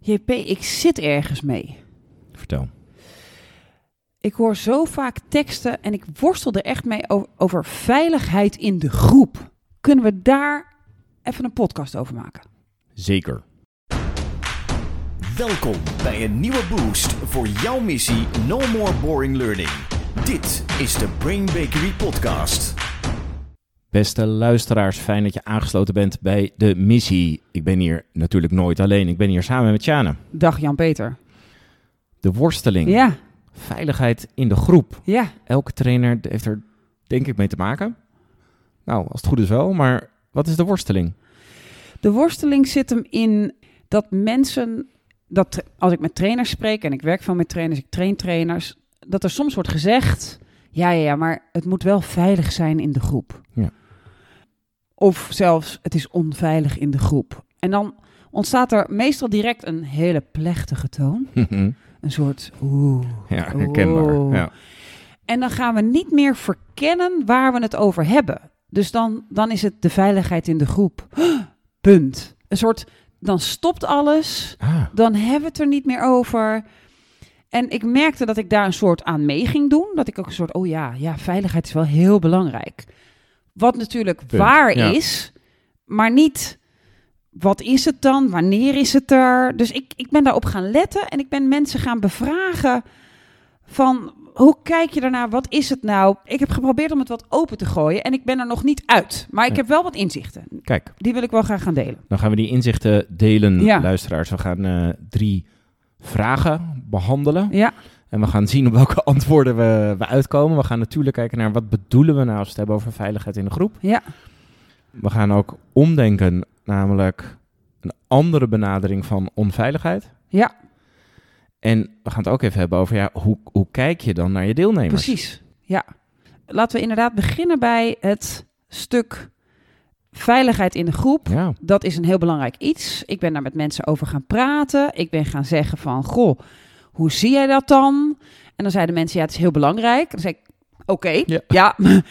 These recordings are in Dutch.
JP, ik zit ergens mee. Vertel. Ik hoor zo vaak teksten en ik worstel er echt mee over, over veiligheid in de groep. Kunnen we daar even een podcast over maken? Zeker. Welkom bij een nieuwe boost voor jouw missie No More Boring Learning. Dit is de Brain Bakery Podcast. Beste luisteraars, fijn dat je aangesloten bent bij de missie. Ik ben hier natuurlijk nooit alleen. Ik ben hier samen met Sjane. Dag Jan-Peter. De worsteling. Ja, Veiligheid in de groep. ja. Elke trainer heeft er denk ik mee te maken. Nou, als het goed is wel, maar wat is de worsteling? De worsteling zit hem in dat mensen, dat als ik met trainers spreek en ik werk veel met trainers, ik train trainers, dat er soms wordt gezegd, ja, ja, ja, maar het moet wel veilig zijn in de groep. Ja. Of zelfs, het is onveilig in de groep. En dan ontstaat er meestal direct een hele plechtige toon. Een soort oeh. ja, herkenbaar. oeh. Ja. En dan gaan we niet meer verkennen waar we het over hebben. Dus dan, dan is het de veiligheid in de groep. Punt. Een soort, dan stopt alles. Ah, Dan hebben we het er niet meer over. En ik merkte dat ik daar een soort aan mee ging doen. Dat ik ook een soort, oh ja, ja, veiligheid is wel heel belangrijk. Wat natuurlijk Punt, waar ja. is, maar niet wat is het dan? Wanneer is het er? Dus ik, ik ben daarop gaan letten en ik ben mensen gaan bevragen van hoe kijk je daarnaar? Wat is het nou? Ik heb geprobeerd om het wat open te gooien en ik ben er nog niet uit. Maar ik heb wel wat inzichten. kijk, Die wil ik wel graag gaan delen. dan gaan we die inzichten delen, Ja. luisteraars. We gaan eh, drie vragen behandelen. Ja, En we gaan zien op welke antwoorden we, we uitkomen. We gaan natuurlijk kijken naar wat bedoelen we nou als we het hebben over veiligheid in de groep. ja, We gaan ook omdenken, namelijk een andere benadering van onveiligheid. ja, En we gaan het ook even hebben over ja, hoe, hoe kijk je dan naar je deelnemers? precies. Ja. Laten we inderdaad beginnen bij het stuk veiligheid in de groep. Ja, Dat is een heel belangrijk iets. Ik ben daar met mensen over gaan praten. Ik ben gaan zeggen van, goh, hoe zie jij dat dan? En dan zeiden mensen, ja, het is heel belangrijk. Dan zei ik, oké, Ja. ja.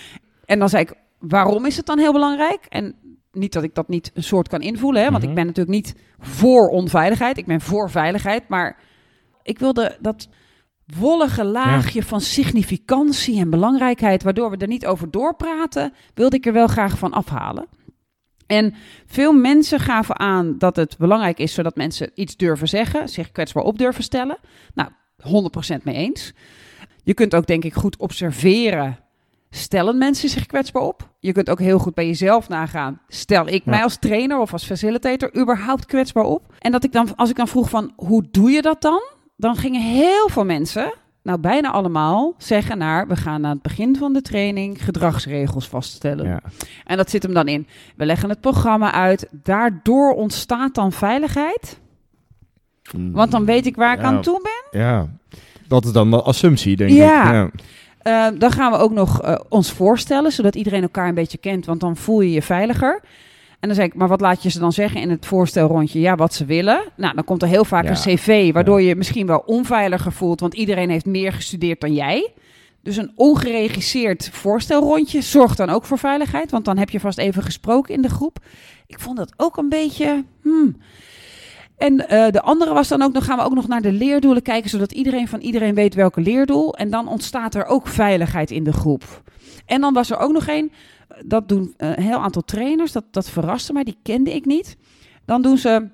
En dan zei ik, waarom is het dan heel belangrijk? En niet dat ik dat niet een soort kan invoelen, hè? want Mhm. ik ben natuurlijk niet voor onveiligheid. Ik ben voor veiligheid, maar ik wilde dat wollige laagje van significantie en belangrijkheid, waardoor we er niet over doorpraten, wilde ik er wel graag van afhalen. En veel mensen gaven aan dat het belangrijk is zodat mensen iets durven zeggen, zich kwetsbaar op durven stellen. Nou, 100% mee eens. Je kunt ook denk ik goed observeren. Stellen mensen zich kwetsbaar op? Je kunt ook heel goed bij jezelf nagaan. Stel ik Ja. mij als trainer of als facilitator überhaupt kwetsbaar op? En dat ik dan, als ik dan vroeg van hoe doe je dat dan? Dan gingen heel veel mensen, nou bijna allemaal, zeggen naar we gaan aan het begin van de training gedragsregels vaststellen. ja. En dat zit hem dan in. We leggen het programma uit. Daardoor ontstaat dan veiligheid. Want dan weet ik waar ik aan toe ben. ja. Dat is dan de assumptie, denk Ja. ik. Ja. Eh, dan gaan we ook nog eh, ons voorstellen, zodat iedereen elkaar een beetje kent. Want dan voel je je veiliger. En dan zeg ik, maar wat laat je ze dan zeggen in het voorstelrondje? Ja, wat ze willen. Nou, dan komt er heel vaak Ja. een cv, waardoor je je misschien wel onveiliger voelt. Want iedereen heeft meer gestudeerd dan jij. Dus een ongeregisseerd voorstelrondje zorgt dan ook voor veiligheid. Want dan heb je vast even gesproken in de groep. Ik vond dat ook een beetje... hmm. En eh, de andere was dan ook, dan gaan we ook nog naar de leerdoelen kijken, zodat iedereen van iedereen weet welke leerdoel. En dan ontstaat er ook veiligheid in de groep. En dan was er ook nog één, dat doen eh, een heel aantal trainers, dat, dat verraste mij, die kende ik niet. Dan doen ze,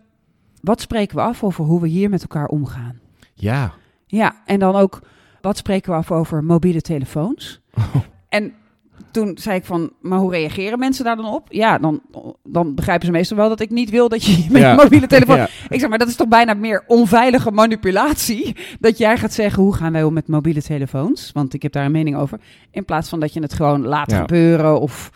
wat spreken we af over hoe we hier met elkaar omgaan? ja. Ja, en dan ook, wat spreken we af over mobiele telefoons? En toen zei ik van, maar hoe reageren mensen daar dan op? Ja, dan, dan begrijpen ze meestal wel dat ik niet wil dat je met Ja. je mobiele telefoon... Ja. Ik zeg maar, dat is toch bijna meer onveilige manipulatie. Dat jij gaat zeggen, hoe gaan wij om met mobiele telefoons? Want ik heb daar een mening over. In plaats van dat je het gewoon laat Ja. gebeuren of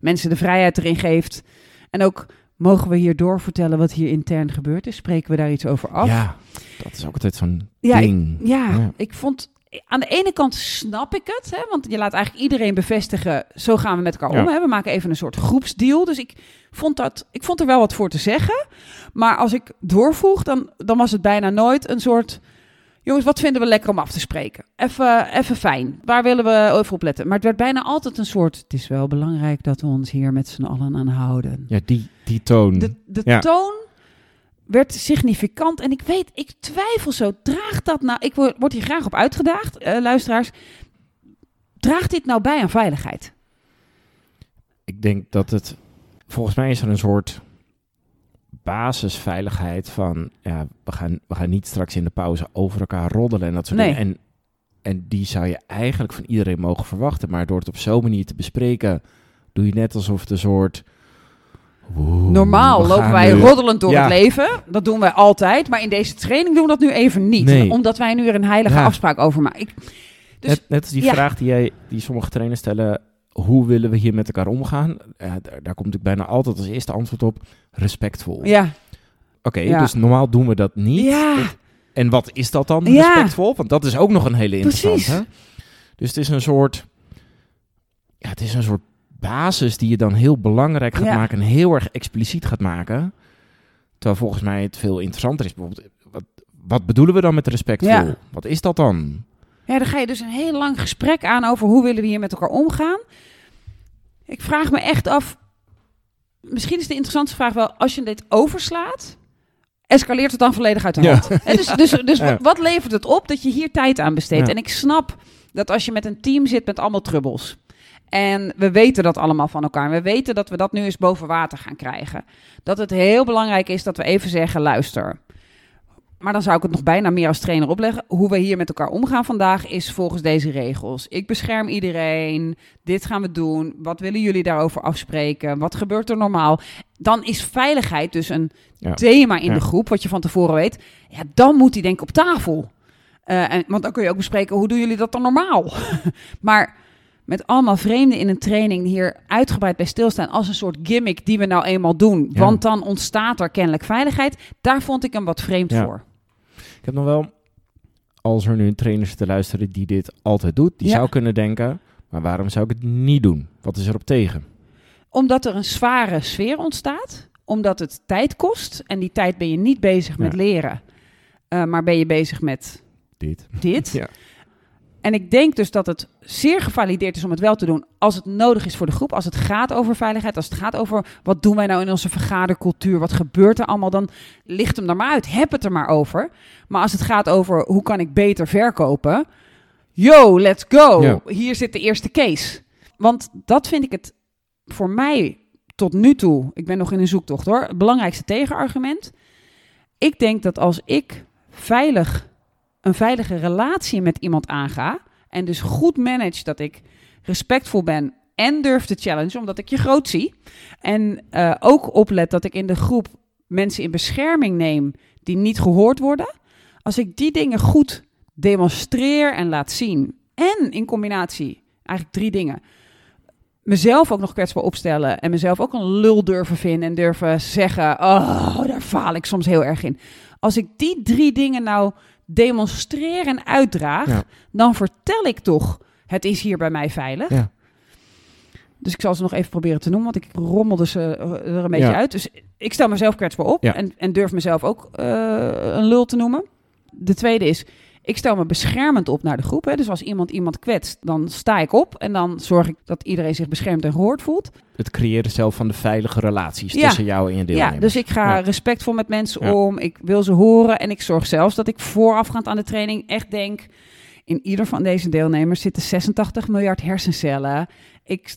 mensen de vrijheid erin geeft. En ook, mogen we hier doorvertellen wat hier intern gebeurd is? Spreken we daar iets over af? Ja, dat is ook altijd zo'n ding. Ja. ik vond... Aan de ene kant snap ik het, hè, want je laat eigenlijk iedereen bevestigen, zo gaan we met elkaar Ja. om. Hè. We maken even een soort groepsdeal. Dus ik vond, dat, ik vond er wel wat voor te zeggen. Maar als ik doorvoeg, dan, dan was het bijna nooit een soort... Jongens, wat vinden we lekker om af te spreken? Even, even fijn. Waar willen we even op letten? Maar het werd bijna altijd een soort... Het is wel belangrijk dat we ons hier met z'n allen aan houden. Ja, die, die toon. De, de Ja. toon werd significant. En ik weet, ik twijfel zo. Draagt dat nou... Ik word word hier graag op uitgedaagd, eh, luisteraars. Draagt dit nou bij aan veiligheid? Ik denk dat het... Volgens mij is er een soort basisveiligheid van... Ja, we gaan, we gaan niet straks in de pauze over elkaar roddelen en dat soort Nee. dingen. En, en die zou je eigenlijk van iedereen mogen verwachten. Maar door het op zo'n manier te bespreken... doe je net alsof een soort... Oeh, Normaal lopen wij nu- roddelend door Ja. het leven. Dat doen wij altijd. Maar in deze training doen we dat nu even niet. Nee. Omdat wij nu er een heilige Ja. afspraak over maken. Ik, dus- net, net als die ja. vraag die, jij, die sommige trainers stellen... hoe willen we hier met elkaar omgaan? Daar, daar komt natuurlijk bijna altijd als eerste antwoord op... respectvol. ja. Oké, dus normaal doen we dat niet. Ja. En wat is dat dan, respectvol? Want dat is ook nog een hele interessante. Precies. Dus het is een soort... Ja, het is een soort basis die je dan heel belangrijk gaat Ja. maken... en heel erg expliciet gaat maken. Terwijl volgens mij het veel interessanter is. Bijvoorbeeld, wat, wat bedoelen we dan met respectvol? Ja. Wat is dat dan? Ja, dan ga je dus een heel lang gesprek aan over hoe willen we hier met elkaar omgaan. Ik vraag me echt af, misschien is de interessantste vraag wel, als je dit overslaat, escaleert het dan volledig uit de Ja. hand? Dus dus, dus Ja. wat- levert het op dat je hier tijd aan besteedt? En ik snap dat als je met een team zit met allemaal trubbels. En we weten dat allemaal van elkaar. We weten dat we dat nu eens boven water gaan krijgen. Dat het heel belangrijk is dat we even zeggen: luister. Maar dan zou ik het nog bijna meer als trainer opleggen. Hoe we hier met elkaar omgaan vandaag is volgens deze regels. Ik bescherm iedereen. Dit gaan we doen. Wat willen jullie daarover afspreken? Wat gebeurt er normaal? Dan is veiligheid dus een Ja. thema in Ja. de groep, wat je van tevoren weet. Ja, dan moet die denk ik op tafel. Eh, en, want dan kun je ook bespreken, hoe doen jullie dat dan normaal? maar met allemaal vreemden in een training die hier uitgebreid bij stilstaan als een soort gimmick die we nou eenmaal doen. Ja. Want dan ontstaat er kennelijk veiligheid. Daar vond ik hem wat vreemd Ja. voor. Ik heb nog wel... Als er nu een trainer zit te luisteren die dit altijd doet... die Ja. zou kunnen denken... maar waarom zou ik het niet doen? Wat is erop tegen? Omdat er een zware sfeer ontstaat. Omdat het tijd kost. En die tijd ben je niet bezig met leren. eh, maar ben je bezig met Dit. dit. En ik denk dus dat het zeer gevalideerd is om het wel te doen als het nodig is voor de groep. Als het gaat over veiligheid, als het gaat over wat doen wij nou in onze vergadercultuur, wat gebeurt er allemaal, dan ligt hem er maar uit. Heb het er maar over. Maar als het gaat over hoe kan ik beter verkopen, yo, let's go. Ja. Hier zit de eerste case. Want dat vind ik het voor mij tot nu toe, ik ben nog in een zoektocht hoor, het belangrijkste tegenargument. Ik denk dat als ik veilig een veilige relatie met iemand aanga en dus goed manage dat ik respectvol ben en durf te challengen omdat ik je groot zie en eh, ook oplet dat ik in de groep mensen in bescherming neem die niet gehoord worden. Als ik die dingen goed demonstreer en laat zien en in combinatie eigenlijk drie dingen mezelf ook nog kwetsbaar opstellen en mezelf ook een lul durven vinden en durven zeggen, oh, daar faal ik soms heel erg in. Als ik die drie dingen nou demonstreer en uitdraag, Ja. dan vertel ik toch, het is hier bij mij veilig. Ja. Dus ik zal ze nog even proberen te noemen, want ik rommelde ze er een beetje Ja. uit. Dus ik stel mezelf kwetsbaar op en, en durf mezelf ook eh, een lul te noemen. De tweede is, ik stel me beschermend op naar de groep. Hè. Dus als iemand iemand kwetst, dan sta ik op en dan zorg ik dat iedereen zich beschermd en gehoord voelt. Het creëren zelf van de veilige relaties Ja. tussen jou en je deelnemers. Ja, dus ik ga Ja. respectvol met mensen Ja. om. Ik wil ze horen en ik zorg zelfs dat ik voorafgaand aan de training echt denk... in ieder van deze deelnemers zitten 86 miljard hersencellen. Ik,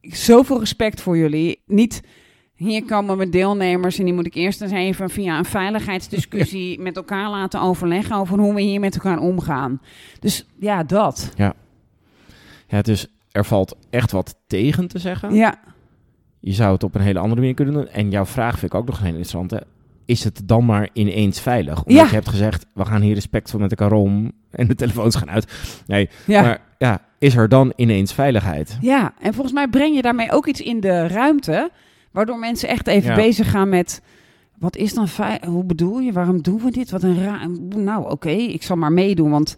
ik zoveel respect voor jullie. Niet, hier komen mijn deelnemers en die moet ik eerst eens even via een veiligheidsdiscussie met elkaar laten overleggen over hoe we hier met elkaar omgaan. Dus ja, dat. Ja, dus er valt echt wat tegen te zeggen. Ja, Je zou het op een hele andere manier kunnen doen. En jouw vraag vind ik ook nog een hele interessante. Is het dan maar ineens veilig? Omdat Ja. je hebt gezegd, we gaan hier respectvol met elkaar om. En de telefoons gaan uit. Nee, ja. maar ja, is er dan ineens veiligheid? Ja, en volgens mij breng je daarmee ook iets in de ruimte, waardoor mensen echt even Ja. bezig gaan met. Wat is dan Hoe bedoel je? Waarom doen we dit? Wat een raar. Nou, oké, ik zal maar meedoen, want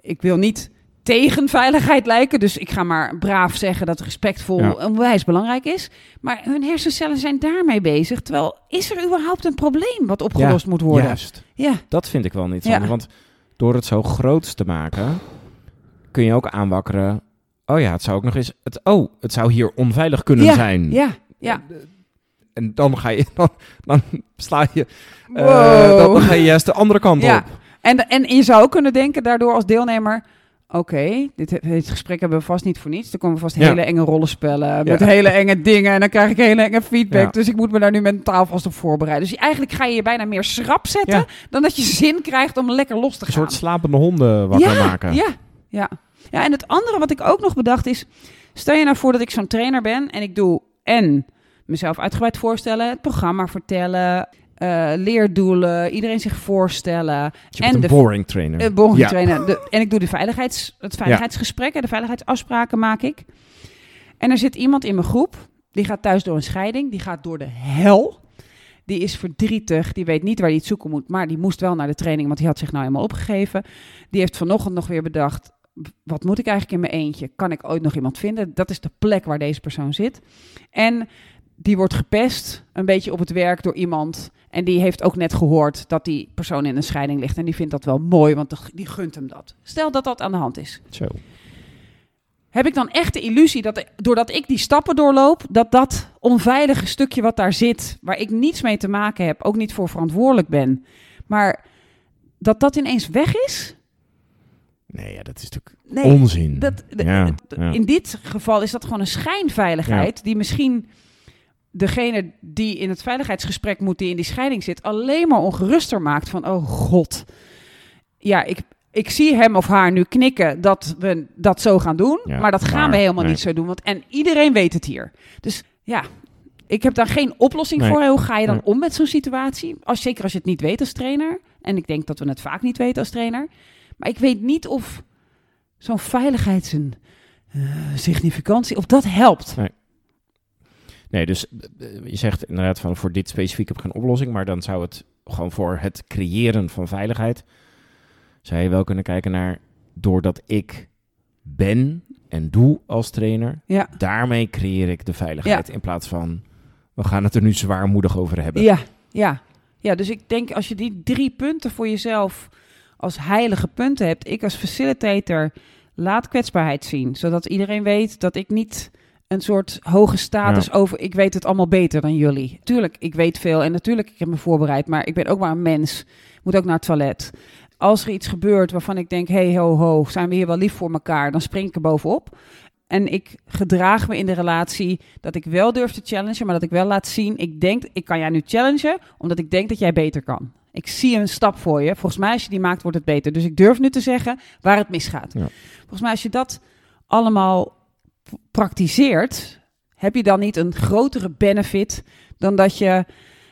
ik wil niet tegen veiligheid lijken. Dus ik ga maar braaf zeggen dat respectvol Ja. onwijs belangrijk is. Maar hun hersencellen zijn daarmee bezig. Terwijl, is er überhaupt een probleem wat opgelost moet worden? Juist. Ja, Dat vind ik wel niet Ja. Want door het zo groot te maken, kun je ook aanwakkeren. Oh ja, het zou ook nog eens. Het, oh, het zou hier onveilig kunnen zijn. ja, ja. En dan ga je, dan, dan sla je, eh, Wow. dan, dan ga je juist de andere kant Ja. op. En, en je zou ook kunnen denken daardoor als deelnemer... Oké, dit, dit gesprek hebben we vast niet voor niets. Er komen vast Ja. hele enge rollenspellen met Ja. hele enge dingen. En dan krijg ik hele enge feedback. Ja. Dus ik moet me daar nu mentaal vast op voorbereiden. Dus eigenlijk ga je je bijna meer schrap zetten... Dan dat je zin krijgt om lekker los te Een gaan. soort slapende honden wakker maken. Ja, ja. ja, en het andere wat ik ook nog bedacht is... Stel je nou voor dat ik zo'n trainer ben en ik doe en mezelf uitgebreid voorstellen... het programma vertellen, eh, leerdoelen, iedereen zich voorstellen... Bent En de- boring trainer. eh boring Ja. De, en ik doe de veiligheids, het veiligheidsgesprek en de veiligheidsafspraken maak ik. En er zit iemand in mijn groep, die gaat thuis door een scheiding, die gaat door de hel. Die is verdrietig, die weet niet waar hij het zoeken moet, maar die moest wel naar de training, want die had zich nou helemaal opgegeven. Die heeft vanochtend nog weer bedacht, wat moet ik eigenlijk in mijn eentje? Kan ik ooit nog iemand vinden? Dat is de plek waar deze persoon zit. En die wordt gepest, een beetje op het werk door iemand. En die heeft ook net gehoord dat die persoon in een scheiding ligt. En die vindt dat wel mooi, want die gunt hem dat. Stel dat dat aan de hand is. Zo. Heb ik dan echt de illusie dat doordat ik die stappen doorloop, dat dat onveilige stukje wat daar zit, waar ik niets mee te maken heb, ook niet voor verantwoordelijk ben, maar dat dat ineens weg is? Nee, ja, dat is natuurlijk Nee, onzin. dat, ja. In dit geval is dat gewoon een schijnveiligheid die misschien degene die in het veiligheidsgesprek moet, die in die scheiding zit, alleen maar ongeruster maakt van, oh god, ja, ik, ik zie hem of haar nu knikken dat we dat zo gaan doen, maar dat gaan maar, we helemaal nee. niet zo doen, want en iedereen weet het hier. Dus ja, ik heb daar geen oplossing Nee. voor. Hoe ga je dan Nee. om met zo'n situatie? Als, zeker als je het niet weet als trainer. En ik denk dat we het vaak niet weten als trainer. Maar ik weet niet of zo'n veiligheids- en eh, significantie, of dat helpt. Nee, dus eh, je zegt inderdaad van voor dit specifiek heb ik geen oplossing, maar dan zou het gewoon voor het creëren van veiligheid, zou je wel kunnen kijken naar doordat ik ben en doe als trainer, Ja. daarmee creëer ik de veiligheid in plaats van we gaan het er nu zwaarmoedig over hebben. Ja, ja. Ja, dus ik denk als je die drie punten voor jezelf als heilige punten hebt, ik als facilitator laat kwetsbaarheid zien, zodat iedereen weet dat ik niet een soort hoge status Ja. over ik weet het allemaal beter dan jullie. Tuurlijk, ik weet veel en natuurlijk ik heb me voorbereid, maar ik ben ook maar een mens. Moet ook naar het toilet. Als er iets gebeurt waarvan ik denk, hey ho ho, zijn we hier wel lief voor elkaar, dan spring ik er bovenop. En ik gedraag me in de relatie dat ik wel durf te challengen, maar dat ik wel laat zien, ik denk, ik kan jou nu challengen, omdat ik denk dat jij beter kan. Ik zie een stap voor je. Volgens mij, als je die maakt, wordt het beter. Dus ik durf nu te zeggen waar het misgaat. Ja. Volgens mij, als je dat allemaal praktiseert, heb je dan niet een grotere benefit dan dat je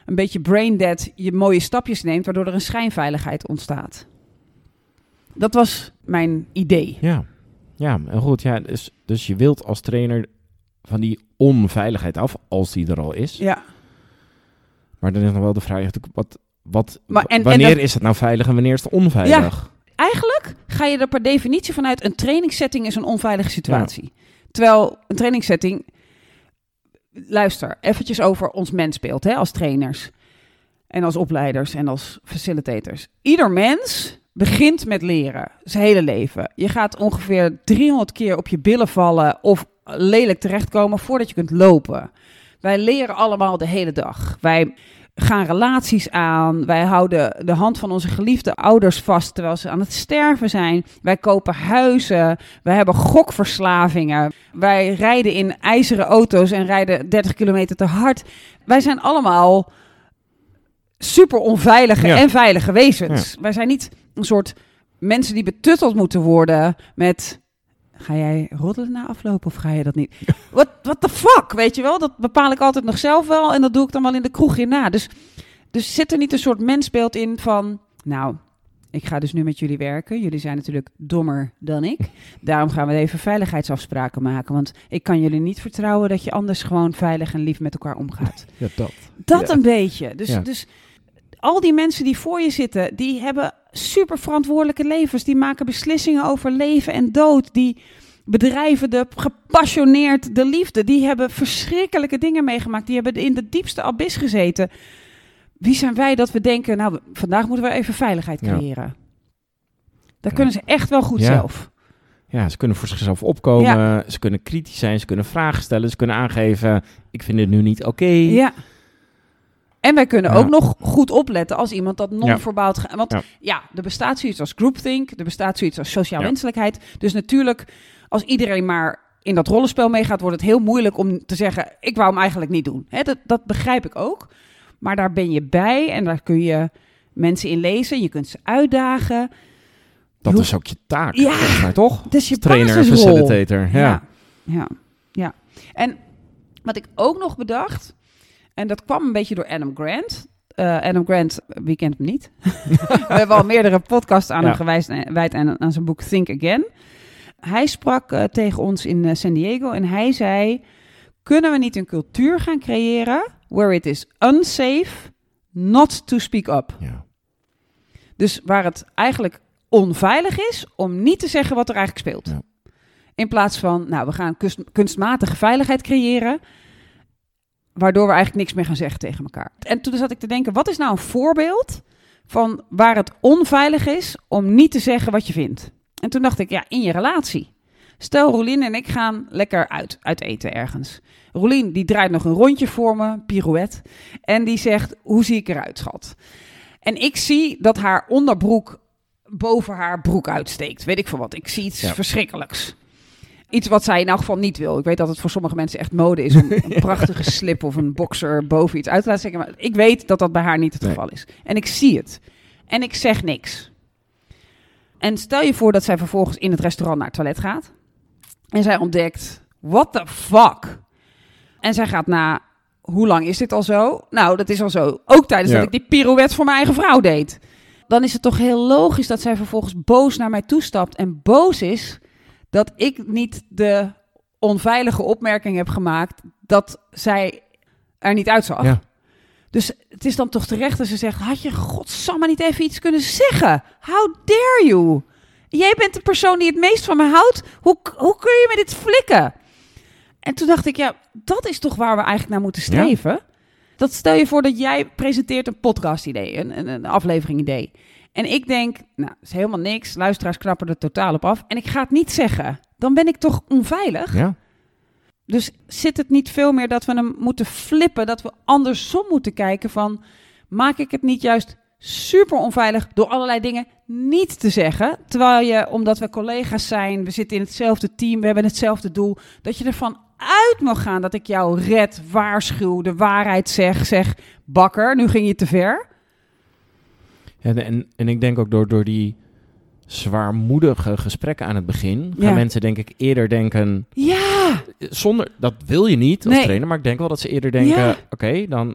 een beetje brain dead je mooie stapjes neemt, waardoor er een schijnveiligheid ontstaat. Dat was mijn idee. Ja, ja en goed. Ja, dus, dus je wilt als trainer van die onveiligheid af, als die er al is. Ja. Maar dan is nog wel de vraag, wat, wat, en wanneer dat- is het nou veilig en wanneer is het onveilig? Eigenlijk ga je er per definitie vanuit een trainingssetting is een onveilige situatie. Terwijl een trainingssetting, luister, eventjes over ons mensbeeld hè, als trainers en als opleiders en als facilitators. Ieder mens begint met leren, zijn hele leven. Je gaat ongeveer 300 keer op je billen vallen of lelijk terechtkomen voordat je kunt lopen. Wij leren allemaal de hele dag. Wij gaan relaties aan. Wij houden de hand van onze geliefde ouders vast terwijl ze aan het sterven zijn. Wij kopen huizen. Wij hebben gokverslavingen. Wij rijden in ijzeren auto's en rijden 30 kilometer te hard. Wij zijn allemaal super onveilige Ja. en veilige wezens. Wij zijn niet een soort mensen die betutteld moeten worden met... Ga jij roddelen na aflopen of ga je dat niet? What, what the fuck, weet je wel? Dat bepaal ik altijd nog zelf wel en dat doe ik dan wel in de kroeg hierna. Dus, dus zit er niet een soort mensbeeld in van... Nou, ik ga dus nu met jullie werken. Jullie zijn natuurlijk dommer dan ik. Daarom gaan we even veiligheidsafspraken maken. Want ik kan jullie niet vertrouwen dat je anders gewoon veilig en lief met elkaar omgaat. Ja, dat. Dat Ja. een beetje. Dus, Ja. dus al die mensen die voor je zitten, die hebben super verantwoordelijke levens. Die maken beslissingen over leven en dood. Die bedrijven de gepassioneerd de liefde. Die hebben verschrikkelijke dingen meegemaakt. Die hebben in de diepste abyss gezeten. Wie zijn wij dat we denken, nou, vandaag moeten we even veiligheid creëren. Dat Ja. kunnen ze echt wel goed Ja. zelf. Ja, ze kunnen voor zichzelf opkomen. Ze kunnen kritisch zijn. Ze kunnen vragen stellen. Ze kunnen aangeven, ik vind het nu niet oké. Ja, En wij kunnen Ja. ook nog goed opletten als iemand dat non-verbaal... ge- Want ja. Ja. er bestaat zoiets als groupthink, er bestaat zoiets als sociaal wenselijkheid. Dus natuurlijk, als iedereen maar in dat rollenspel meegaat, wordt het heel moeilijk om te zeggen, ik wou hem eigenlijk niet doen. Hè, dat, dat begrijp ik ook. Maar daar ben je bij en daar kun je mensen in lezen. Je kunt ze uitdagen. Dat is ook je taak, Ja. toch? Het is je Trainer, basisrol. facilitator. Ja. Ja, ja, ja. En wat ik ook nog bedacht, en dat kwam een beetje door Adam Grant. Eh, Adam Grant, wie kent hem niet? We hebben al meerdere podcasts aan Ja. hem gewijs, eh, gewijd aan, aan zijn boek Think Again. Hij sprak eh, tegen ons in San Diego en hij zei... Kunnen we niet een cultuur gaan creëren where it is unsafe not to speak up? Ja. Dus waar het eigenlijk onveilig is om niet te zeggen wat er eigenlijk speelt. Ja. In plaats van, nou, we gaan kunst- kunstmatige veiligheid creëren, waardoor we eigenlijk niks meer gaan zeggen tegen elkaar. En toen zat ik te denken, wat is nou een voorbeeld van waar het onveilig is om niet te zeggen wat je vindt? En toen dacht ik, ja, in je relatie. Stel, Rolien en ik gaan lekker uit, uit eten ergens. Rolien, die draait nog een rondje voor me, pirouette. En die zegt, hoe zie ik eruit, schat? En ik zie dat haar onderbroek boven haar broek uitsteekt. Weet ik veel wat. Ik zie iets Ja. verschrikkelijks. Iets wat zij in elk geval niet wil. Ik weet dat het voor sommige mensen echt mode is om een prachtige slip of een boxer boven iets uit te laten steken. Maar ik weet dat dat bij haar niet het Nee. geval is. En ik zie het. En ik zeg niks. En stel je voor dat zij vervolgens in het restaurant naar het toilet gaat. En zij ontdekt, what the fuck? En zij gaat na, hoe lang is dit al zo? Nou, dat is al zo. Ook tijdens Ja. dat ik die pirouette voor mijn eigen vrouw deed. Dan is het toch heel logisch dat zij vervolgens boos naar mij toestapt. En boos is dat ik niet de onveilige opmerking heb gemaakt dat zij er niet uitzag. Ja. Dus het is dan toch terecht dat ze zegt: had je godsamme niet even iets kunnen zeggen? How dare you? Jij bent de persoon die het meest van me houdt. Hoe, hoe kun je me dit flikken? En toen dacht ik, ja, dat is toch waar we eigenlijk naar moeten streven. Dat stel je voor dat jij presenteert een podcast-idee, een, een, een aflevering-idee. En ik denk, nou, is helemaal niks. Luisteraars knappen er totaal op af. En ik ga het niet zeggen. Dan ben ik toch onveilig? Ja. Dus zit het niet veel meer dat we hem moeten flippen, dat we andersom moeten kijken van, maak ik het niet juist super onveilig door allerlei dingen niet te zeggen, terwijl je, omdat we collega's zijn, we zitten in hetzelfde team, we hebben hetzelfde doel, dat je ervan uit mag gaan dat ik jou red, waarschuw, de waarheid zeg, zeg, bakker, nu ging je te ver. En, en ik denk ook door, door die zwaarmoedige gesprekken aan het begin, gaan Ja. mensen denk ik eerder denken, Ja, zonder, dat wil je niet als Nee. trainer, maar ik denk wel dat ze eerder denken, Ja. oké, dan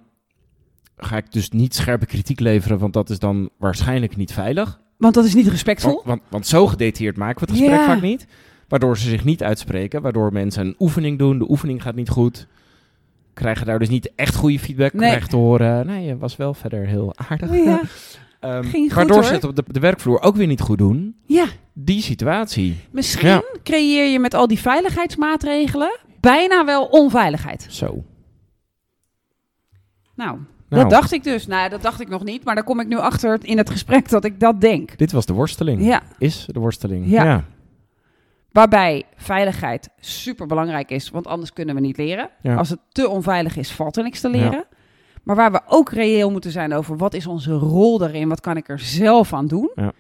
ga ik dus niet scherpe kritiek leveren, want dat is dan waarschijnlijk niet veilig. want dat is niet respectvol. Want, want, want zo gedetailleerd maken we het gesprek Ja. vaak niet. Waardoor ze zich niet uitspreken, waardoor mensen een oefening doen, de oefening gaat niet goed. Krijgen daar dus niet echt goede feedback, Nee. krijgen te horen, nee, je was wel verder heel aardig. Ja, Ging waardoor ze het op de, de werkvloer ook weer niet goed doen. ja. Die situatie. Misschien Ja. creëer je met al die veiligheidsmaatregelen bijna wel onveiligheid. Zo. Nou, Nou, dat dacht ik dus. Nou, dat dacht ik nog niet, maar daar kom ik nu achter in het gesprek dat ik dat denk. Dit was de worsteling. Ja, Is de worsteling. Ja. ja. waarbij veiligheid super belangrijk is, want anders kunnen we niet leren. Ja. Als het te onveilig is, valt er niks te leren. Maar waar we ook reëel moeten zijn over wat is onze rol daarin, wat kan ik er zelf aan doen. Ja.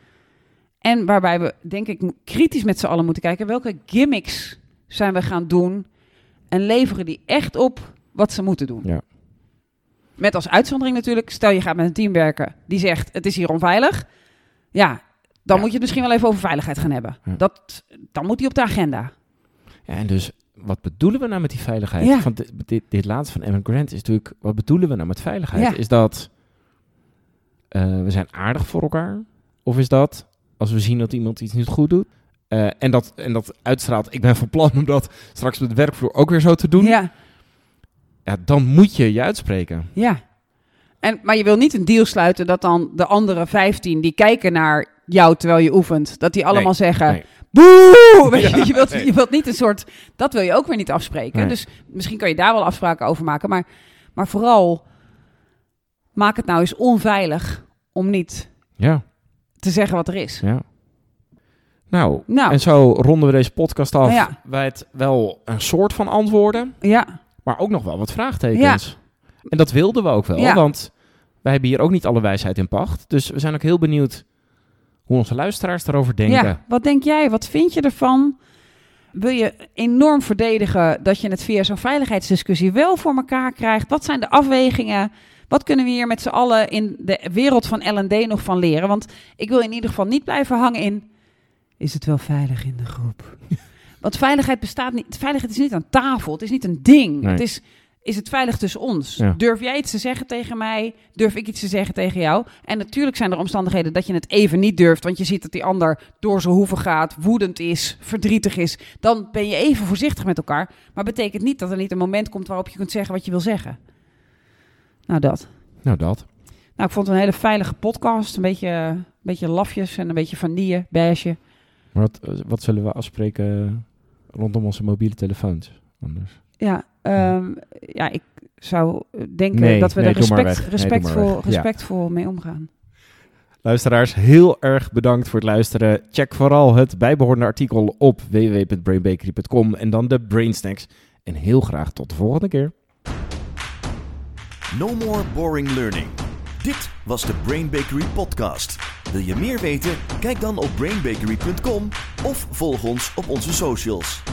En waarbij we, denk ik, kritisch met z'n allen moeten kijken welke gimmicks zijn we gaan doen en leveren die echt op wat ze moeten doen. Ja. Met als uitzondering natuurlijk, stel je gaat met een team werken die zegt het is hier onveilig. Ja, dan Ja. moet je het misschien wel even over veiligheid gaan hebben. Ja. Dat, dan moet die op de agenda. Ja, en dus, wat bedoelen we nou met die veiligheid? Ja. Want dit, dit, dit laatste van Evan Grant is natuurlijk, wat bedoelen we nou met veiligheid? Ja. Is dat, eh, we zijn aardig voor elkaar? Of is dat, als we zien dat iemand iets niet goed doet, eh, en, dat, en dat uitstraalt, ik ben van plan om dat straks op de werkvloer ook weer zo te doen, ja. Ja, dan moet je je uitspreken. ja. En, maar je wil niet een deal sluiten dat dan de andere 15 die kijken naar jou terwijl je oefent, dat die allemaal Nee, zeggen: nee. Boe! Je, Ja, je, wilt, nee. je wilt niet een soort. Dat wil je ook weer niet afspreken. Dus misschien kan je daar wel afspraken over maken. Maar, maar vooral maak het nou eens onveilig om niet Ja, te zeggen wat er is. ja. Nou, Nou, en zo ronden we deze podcast af Ja. bij het wel een soort van antwoorden, ja, maar ook nog wel wat vraagtekens. En dat wilden we ook wel, Ja. want Wij hebben hier ook niet alle wijsheid in pacht. Dus we zijn ook heel benieuwd hoe onze luisteraars erover denken. Ja, wat denk jij? Wat vind je ervan? Wil je enorm verdedigen dat je het via zo'n veiligheidsdiscussie wel voor elkaar krijgt? Wat zijn de afwegingen? Wat kunnen we hier met z'n allen in de wereld van L&D nog van leren? Want ik wil in ieder geval niet blijven hangen in... Is het wel veilig in de groep? Want veiligheid bestaat niet... Veiligheid is niet aan tafel. Het is niet een ding. Nee. Het is... Is het veilig tussen ons? Ja. Durf jij iets te zeggen tegen mij? Durf ik iets te zeggen tegen jou? En natuurlijk zijn er omstandigheden dat je het even niet durft. Want je ziet dat die ander door zijn hoeven gaat, woedend is, verdrietig is. Dan ben je even voorzichtig met elkaar. Maar betekent niet dat er niet een moment komt waarop je kunt zeggen wat je wil zeggen. Nou, dat. Nou, dat. Nou, ik vond het een hele veilige podcast. Een beetje, een beetje lafjes en een beetje vanille, beige. Maar wat, wat zullen we afspreken rondom onze mobiele telefoons? Anders. Ja, ehm, ja, ik zou denken Nee, dat we nee, er respect. Nee, respectvol. Ja. respectvol mee omgaan. Luisteraars, heel erg bedankt voor het luisteren. Check vooral het bijbehorende artikel op www.brainbakery.com en dan de Brain Snacks. En heel graag tot de volgende keer. No more boring learning. Dit was de Brain Bakery podcast. Wil je meer weten? Kijk dan op brainbakery.com of volg ons op onze socials.